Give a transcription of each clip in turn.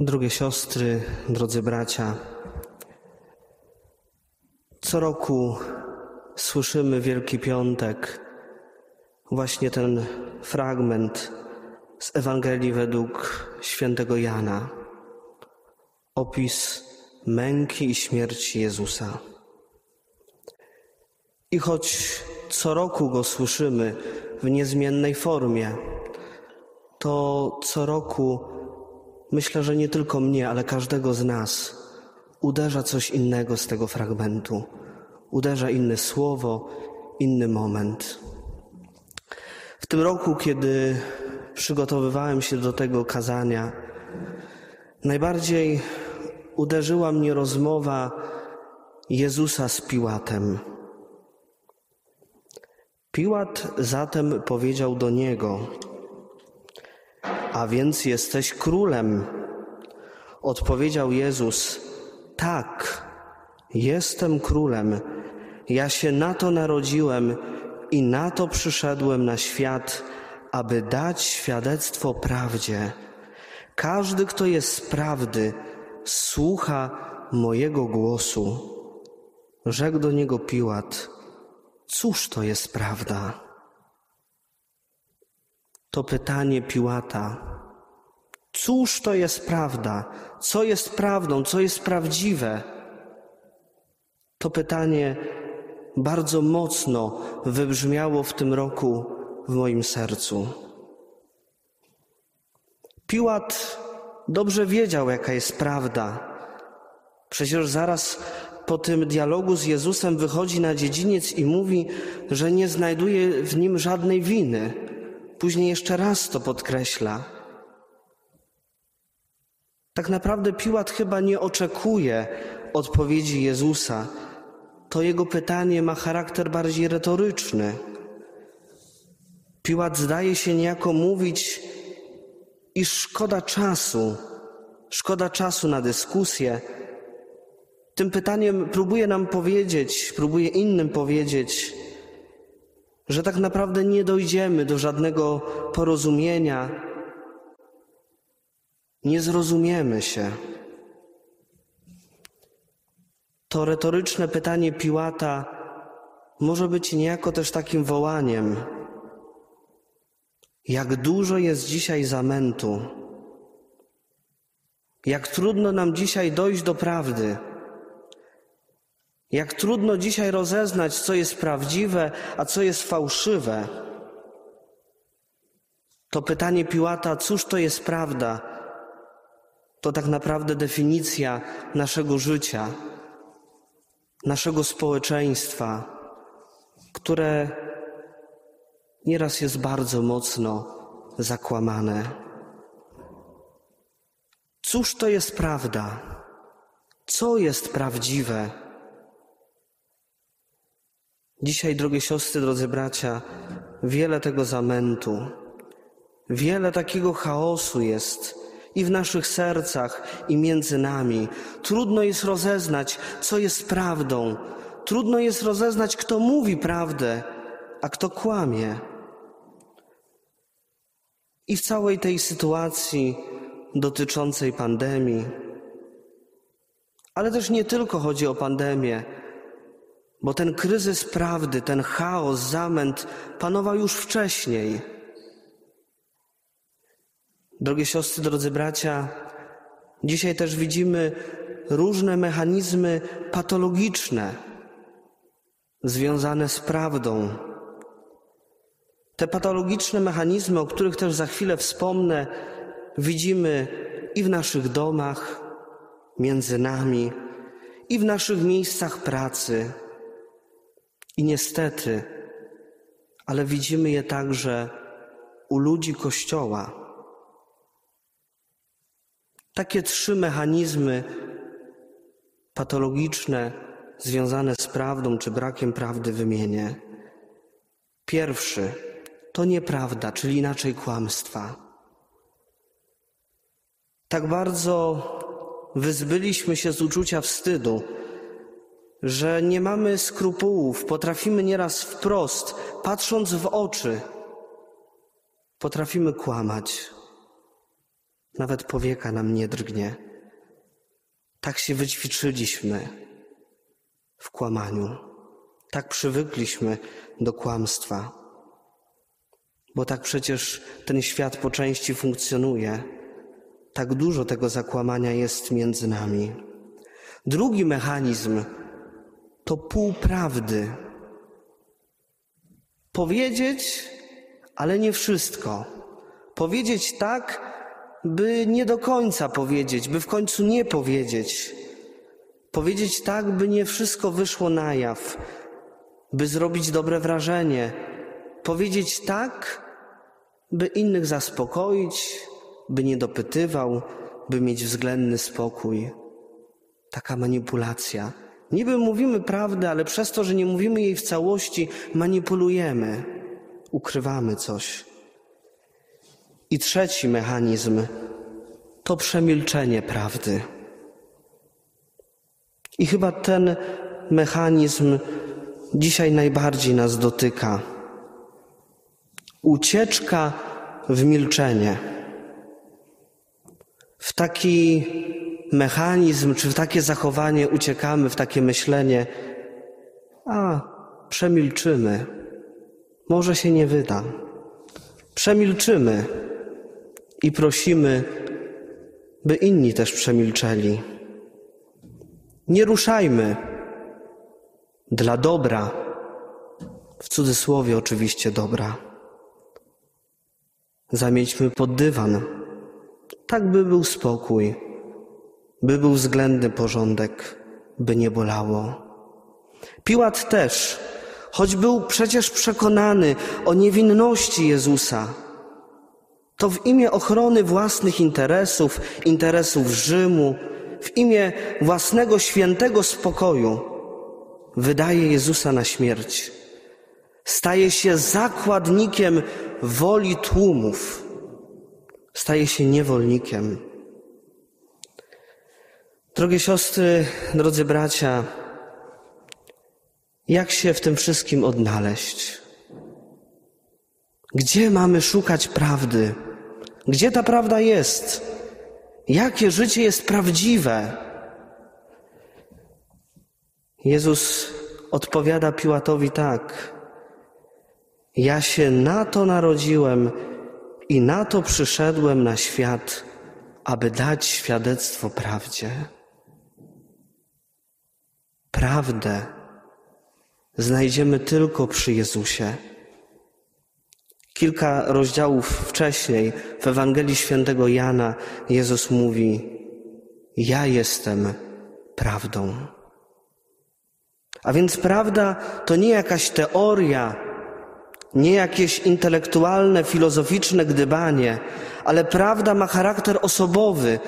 Drogie siostry, drodzy bracia, co roku słyszymy Wielki Piątek, właśnie ten fragment z Ewangelii według świętego Jana, opis męki i śmierci Jezusa. I choć co roku go słyszymy w niezmiennej formie, to co roku myślę, że nie tylko mnie, ale każdego z nas uderza coś innego z tego fragmentu. Uderza inne słowo, inny moment. W tym roku, kiedy przygotowywałem się do tego kazania, najbardziej uderzyła mnie rozmowa Jezusa z Piłatem. Piłat zatem powiedział do niego: A więc jesteś królem. Odpowiedział Jezus: Tak, jestem królem. Ja się na to narodziłem i na to przyszedłem na świat, aby dać świadectwo prawdzie. Każdy, kto jest z prawdy, słucha mojego głosu. Rzekł do niego Piłat: Cóż to jest prawda? To pytanie Piłata. Cóż to jest prawda? Co jest prawdą? Co jest prawdziwe? To pytanie bardzo mocno wybrzmiało w tym roku w moim sercu. Piłat dobrze wiedział, jaka jest prawda. Przecież zaraz po tym dialogu z Jezusem wychodzi na dziedziniec i mówi, że nie znajduje w nim żadnej winy. Później jeszcze raz to podkreśla. Tak naprawdę Piłat chyba nie oczekuje odpowiedzi Jezusa. To jego pytanie ma charakter bardziej retoryczny. Piłat zdaje się niejako mówić, iż szkoda czasu, szkoda czasu na dyskusję. Tym pytaniem próbuje nam powiedzieć, próbuje innym powiedzieć, że tak naprawdę nie dojdziemy do żadnego porozumienia, nie zrozumiemy się. To retoryczne pytanie Piłata może być niejako też takim wołaniem. Jak dużo jest dzisiaj zamętu, jak trudno nam dzisiaj dojść do prawdy, jak trudno dzisiaj rozeznać, co jest prawdziwe, a co jest fałszywe. To pytanie Piłata, cóż to jest prawda, to tak naprawdę definicja naszego życia, naszego społeczeństwa, które nieraz jest bardzo mocno zakłamane. Cóż to jest prawda? Co jest prawdziwe? Dzisiaj, drogie siostry, drodzy bracia, wiele tego zamętu, wiele takiego chaosu jest i w naszych sercach, i między nami. Trudno jest rozeznać, co jest prawdą. Trudno jest rozeznać, kto mówi prawdę, a kto kłamie. I w całej tej sytuacji dotyczącej pandemii, ale też nie tylko chodzi o pandemię, bo ten kryzys prawdy, ten chaos, zamęt panował już wcześniej. Drogie siostry, drodzy bracia, dzisiaj też widzimy różne mechanizmy patologiczne związane z prawdą. Te patologiczne mechanizmy, o których też za chwilę wspomnę, widzimy i w naszych domach, między nami, i w naszych miejscach pracy. I niestety, ale widzimy je także u ludzi Kościoła. Takie trzy mechanizmy patologiczne związane z prawdą czy brakiem prawdy wymienię. Pierwszy to nieprawda, czyli inaczej kłamstwa. Tak bardzo wyzbyliśmy się z uczucia wstydu, że nie mamy skrupułów, potrafimy nieraz wprost, patrząc w oczy, potrafimy kłamać. Nawet powieka nam nie drgnie. Tak się wyćwiczyliśmy w kłamaniu. Tak przywykliśmy do kłamstwa. Bo tak przecież ten świat po części funkcjonuje. Tak dużo tego zakłamania jest między nami. Drugi mechanizm to półprawdy. Powiedzieć, ale nie wszystko. Powiedzieć tak, by nie do końca powiedzieć, by w końcu nie powiedzieć. Powiedzieć tak, by nie wszystko wyszło na jaw, by zrobić dobre wrażenie. Powiedzieć tak, by innych zaspokoić, by nie dopytywał, by mieć względny spokój. Taka manipulacja. Niby mówimy prawdę, ale przez to, że nie mówimy jej w całości, manipulujemy, ukrywamy coś. I trzeci mechanizm to przemilczenie prawdy. I chyba ten mechanizm dzisiaj najbardziej nas dotyka. Ucieczka w milczenie. W taki mechanizm, czy w takie zachowanie uciekamy, w takie myślenie, a przemilczymy. Może się nie wyda. Przemilczymy i prosimy, by inni też przemilczeli. Nie ruszajmy dla dobra, w cudzysłowie oczywiście dobra. Zamiećmy pod dywan, tak by był spokój, by był względny porządek, by nie bolało. Piłat też, choć był przecież przekonany o niewinności Jezusa, to w imię ochrony własnych interesów, interesów Rzymu, w imię własnego świętego spokoju wydaje Jezusa na śmierć. Staje się zakładnikiem woli tłumów. Staje się niewolnikiem. Drogie siostry, drodzy bracia, jak się w tym wszystkim odnaleźć? Gdzie mamy szukać prawdy? Gdzie ta prawda jest? Jakie życie jest prawdziwe? Jezus odpowiada Piłatowi tak: Ja się na to narodziłem i na to przyszedłem na świat, aby dać świadectwo prawdzie. Prawdę znajdziemy tylko przy Jezusie. Kilka rozdziałów wcześniej w Ewangelii Świętego Jana Jezus mówi: Ja jestem prawdą. A więc prawda to nie jakaś teoria, nie jakieś intelektualne, filozoficzne gdybanie, ale prawda ma charakter osobowy.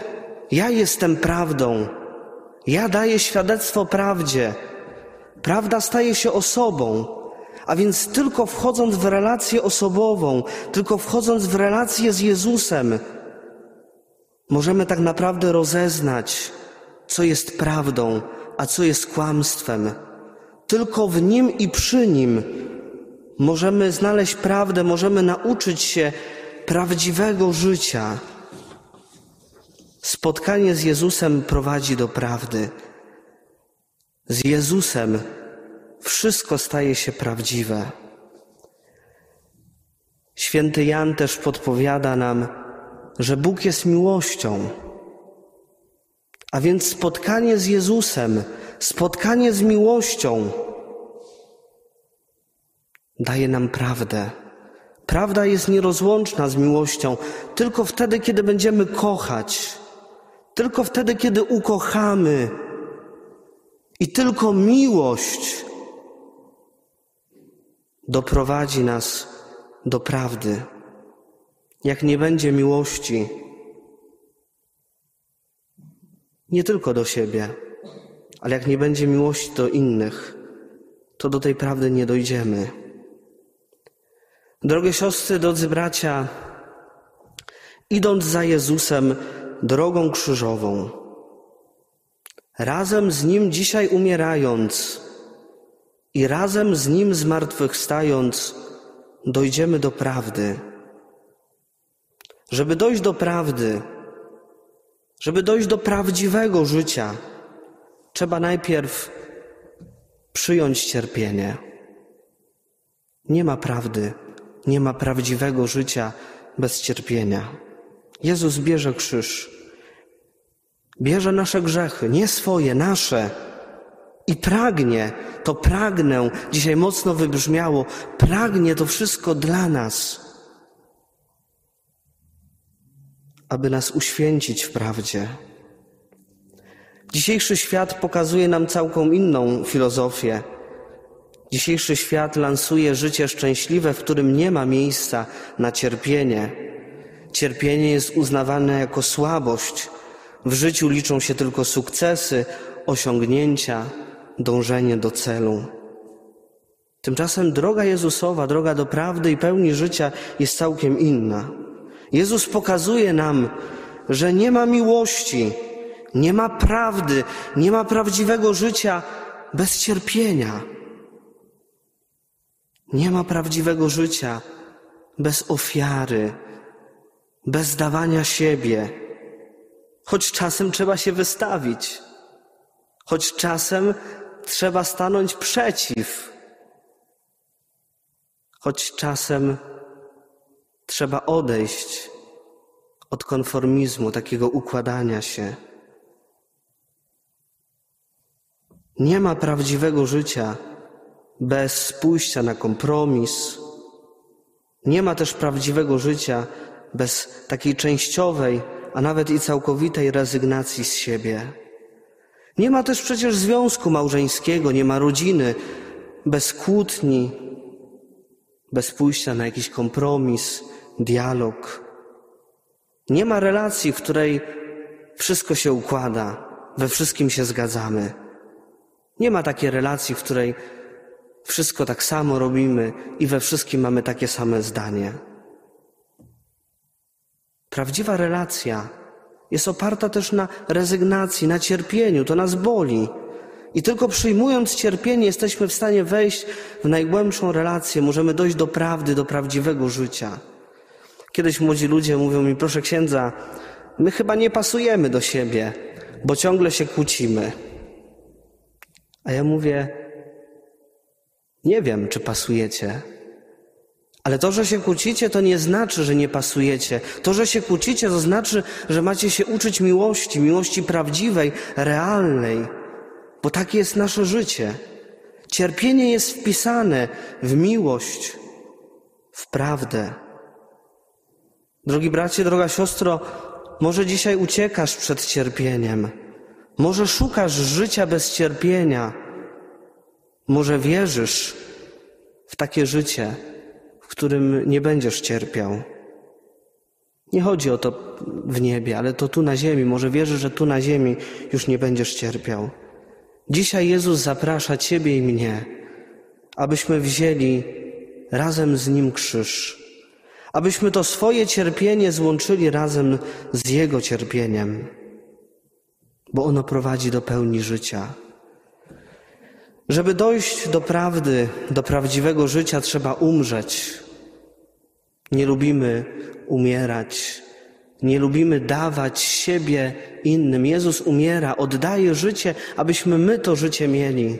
Ja jestem prawdą. Ja daję świadectwo prawdzie. Prawda staje się osobą. A więc tylko wchodząc w relację osobową, tylko wchodząc w relację z Jezusem, możemy tak naprawdę rozeznać, co jest prawdą, a co jest kłamstwem. Tylko w Nim i przy Nim możemy znaleźć prawdę, możemy nauczyć się prawdziwego życia. Spotkanie z Jezusem prowadzi do prawdy. Z Jezusem wszystko staje się prawdziwe. Święty Jan też podpowiada nam, że Bóg jest miłością. A więc spotkanie z Jezusem, spotkanie z miłością daje nam prawdę. Prawda jest nierozłączna z miłością tylko wtedy, kiedy będziemy kochać, tylko wtedy, kiedy ukochamy. I tylko miłość doprowadzi nas do prawdy. Jak nie będzie miłości, nie tylko do siebie, ale jak nie będzie miłości do innych, to do tej prawdy nie dojdziemy. Drogie siostry, drodzy bracia, idąc za Jezusem drogą krzyżową, razem z Nim dzisiaj umierając, i razem z Nim zmartwychwstając dojdziemy do prawdy. Żeby dojść do prawdy, Żeby dojść do prawdziwego życia, trzeba najpierw przyjąć cierpienie. Nie ma prawdy, nie ma prawdziwego życia bez cierpienia. Jezus bierze krzyż, bierze nasze grzechy, nie swoje, nasze. I pragnie, to pragnę, dzisiaj mocno wybrzmiało, pragnie to wszystko dla nas, aby nas uświęcić w prawdzie. Dzisiejszy świat pokazuje nam całkiem inną filozofię. Dzisiejszy świat lansuje życie szczęśliwe, w którym nie ma miejsca na cierpienie. Cierpienie jest uznawane jako słabość. W życiu liczą się tylko sukcesy, osiągnięcia, dążenie do celu. Tymczasem droga Jezusowa, droga do prawdy i pełni życia jest całkiem inna. Jezus pokazuje nam, że nie ma miłości, nie ma prawdy, nie ma prawdziwego życia bez cierpienia. Nie ma prawdziwego życia bez ofiary, bez dawania siebie. Choć czasem trzeba się wystawić, choć czasem trzeba stanąć przeciw, choć czasem trzeba odejść od konformizmu, takiego układania się. Nie ma prawdziwego życia bez pójścia na kompromis. Nie ma też prawdziwego życia bez takiej częściowej, a nawet i całkowitej rezygnacji z siebie. Nie ma też przecież związku małżeńskiego, nie ma rodziny bez kłótni, bez pójścia na jakiś kompromis, dialog. Nie ma relacji, w której wszystko się układa, we wszystkim się zgadzamy. Nie ma takiej relacji, w której wszystko tak samo robimy i we wszystkim mamy takie same zdanie. Prawdziwa relacja jest oparta też na rezygnacji, na cierpieniu. To nas boli. I tylko przyjmując cierpienie, jesteśmy w stanie wejść w najgłębszą relację, możemy dojść do prawdy, do prawdziwego życia. Kiedyś młodzi ludzie mówią mi, proszę księdza, my chyba nie pasujemy do siebie, bo ciągle się kłócimy. A ja mówię, nie wiem, czy pasujecie. Ale to, że się kłócicie, to nie znaczy, że nie pasujecie. To, że się kłócicie, to znaczy, że macie się uczyć miłości, miłości prawdziwej, realnej, bo takie jest nasze życie. Cierpienie jest wpisane w miłość, w prawdę. Drogi bracie, droga siostro, może dzisiaj uciekasz przed cierpieniem, może szukasz życia bez cierpienia, może wierzysz w takie życie, którym nie będziesz cierpiał. Nie chodzi o to w niebie, ale to tu na ziemi. Może wierzysz, że tu na ziemi już nie będziesz cierpiał. Dzisiaj Jezus zaprasza Ciebie i mnie, abyśmy wzięli razem z Nim krzyż, abyśmy to swoje cierpienie złączyli razem z Jego cierpieniem, bo ono prowadzi do pełni życia. Żeby dojść do prawdy, do prawdziwego życia, trzeba umrzeć. Nie lubimy umierać, nie lubimy dawać siebie innym. Jezus umiera, oddaje życie, abyśmy my to życie mieli.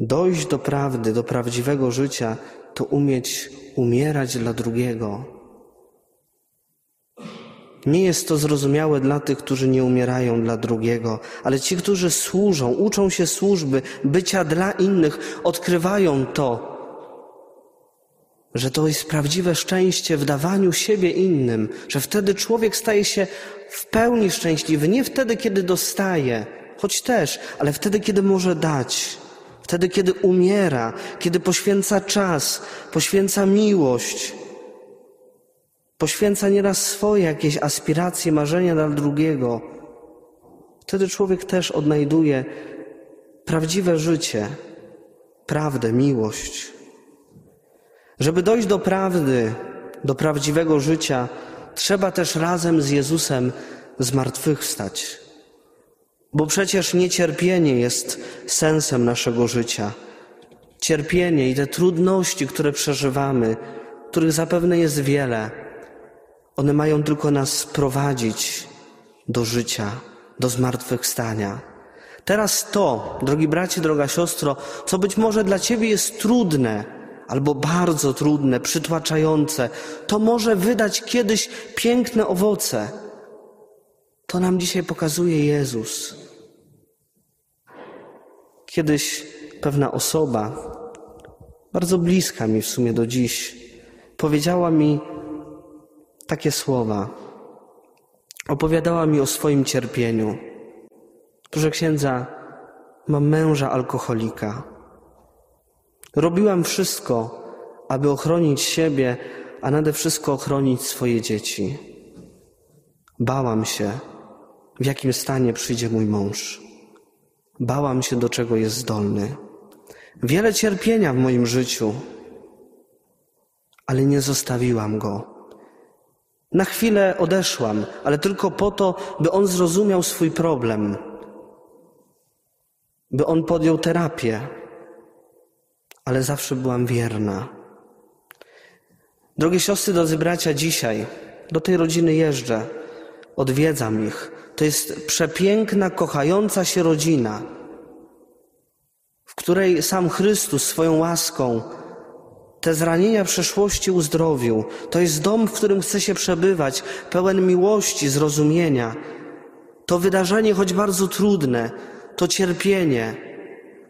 Dojść do prawdy, do prawdziwego życia, to umieć umierać dla drugiego. Nie jest to zrozumiałe dla tych, którzy nie umierają dla drugiego, ale ci, którzy służą, uczą się służby, bycia dla innych, odkrywają to, że to jest prawdziwe szczęście w dawaniu siebie innym, że wtedy człowiek staje się w pełni szczęśliwy, nie wtedy, kiedy dostaje, choć też, ale wtedy, kiedy może dać, wtedy, kiedy umiera, kiedy poświęca czas, poświęca miłość, Poświęca nieraz swoje jakieś aspiracje, marzenia dla drugiego. Wtedy człowiek też odnajduje prawdziwe życie, prawdę, miłość. Żeby dojść do prawdy, do prawdziwego życia, trzeba też razem z Jezusem zmartwychwstać. Bo przecież niecierpienie jest sensem naszego życia. Cierpienie i te trudności, które przeżywamy, których zapewne jest wiele, One mają tylko nas prowadzić do życia, do zmartwychwstania. Teraz to, drogi bracie, droga siostro, co być może dla ciebie jest trudne, albo bardzo trudne, przytłaczające, to może wydać kiedyś piękne owoce. To nam dzisiaj pokazuje Jezus. Kiedyś pewna osoba, bardzo bliska mi w sumie do dziś, powiedziała mi takie słowa. Opowiadała mi o swoim cierpieniu. Proszę księdza, mam męża alkoholika. Robiłam wszystko, aby ochronić siebie, a nade wszystko ochronić swoje dzieci. Bałam się, w jakim stanie przyjdzie mój mąż. Bałam się, do czego jest zdolny. Wiele cierpienia w moim życiu, ale nie zostawiłam go. Na chwilę odeszłam, ale tylko po to, by on zrozumiał swój problem, by on podjął terapię, ale zawsze byłam wierna. Drogie siostry, drodzy bracia, dzisiaj do tej rodziny jeżdżę, odwiedzam ich. To jest przepiękna, kochająca się rodzina, w której sam Chrystus swoją łaską te zranienia przeszłości uzdrowił. To jest dom, w którym chce się przebywać, pełen miłości, zrozumienia. To wydarzenie, choć bardzo trudne, to cierpienie,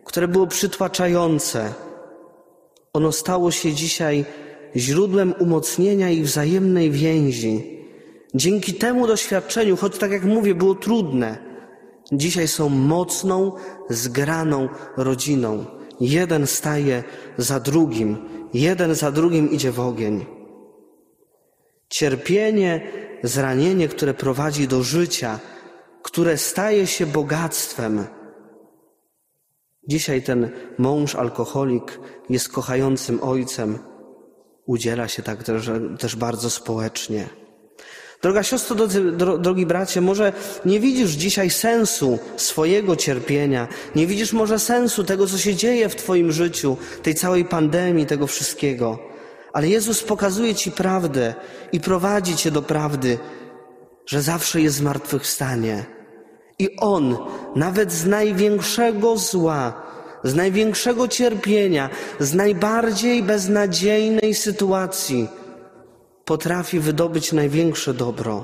które było przytłaczające, ono stało się dzisiaj źródłem umocnienia i wzajemnej więzi. Dzięki temu doświadczeniu, choć tak jak mówię, było trudne, dzisiaj są mocną, zgraną rodziną. Jeden staje za drugim, jeden za drugim idzie w ogień. Cierpienie, zranienie, które prowadzi do życia, które staje się bogactwem. Dzisiaj ten mąż alkoholik jest kochającym ojcem, udziela się tak też, też bardzo społecznie. Droga siostro, drodzy, drogi bracie, może nie widzisz dzisiaj sensu swojego cierpienia, nie widzisz może sensu tego, co się dzieje w Twoim życiu, tej całej pandemii, tego wszystkiego, ale Jezus pokazuje Ci prawdę i prowadzi Cię do prawdy, że zawsze jest zmartwychwstanie. I On, nawet z największego zła, z największego cierpienia, z najbardziej beznadziejnej sytuacji, potrafi wydobyć największe dobro.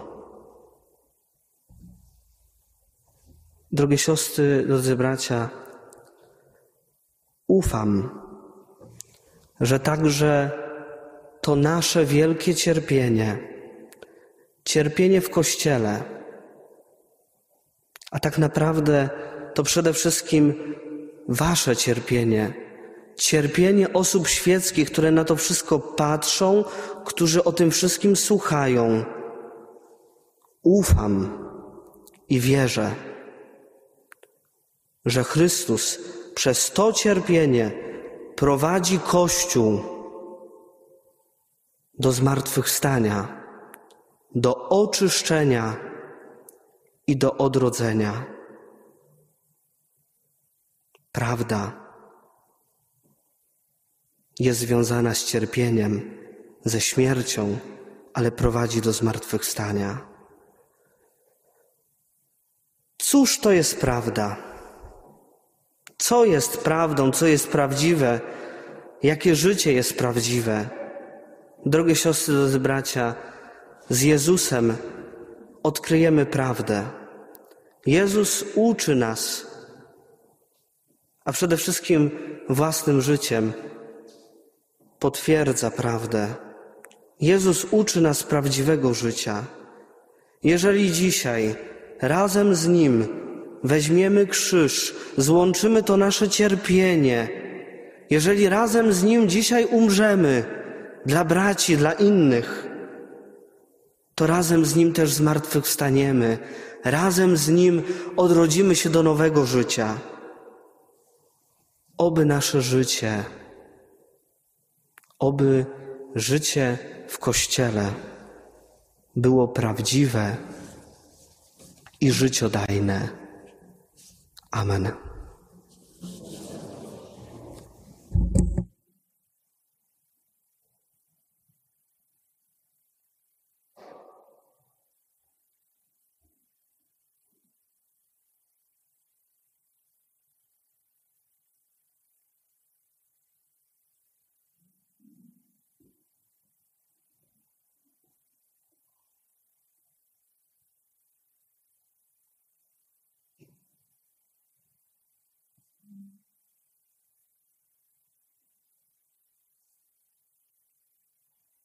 Drogie siostry, drodzy bracia, ufam, że także to nasze wielkie cierpienie, cierpienie w Kościele, a tak naprawdę to przede wszystkim Wasze cierpienie, cierpienie osób świeckich, które na to wszystko patrzą, którzy o tym wszystkim słuchają. Ufam i wierzę, że Chrystus przez to cierpienie prowadzi Kościół do zmartwychwstania, do oczyszczenia i do odrodzenia. Prawda jest związana z cierpieniem, ze śmiercią, ale prowadzi do zmartwychwstania. Cóż to jest prawda? Co jest prawdą, co jest prawdziwe? Jakie życie jest prawdziwe? Drogie siostry, drodzy bracia, z Jezusem odkryjemy prawdę. Jezus uczy nas, a przede wszystkim własnym życiem potwierdza prawdę. Jezus uczy nas prawdziwego życia. Jeżeli dzisiaj razem z Nim weźmiemy krzyż, złączymy to nasze cierpienie, jeżeli razem z Nim dzisiaj umrzemy dla braci, dla innych, to razem z Nim też zmartwychwstaniemy, razem z Nim odrodzimy się do nowego życia. Oby nasze życie Oby życie w Kościele było prawdziwe i życiodajne. Amen.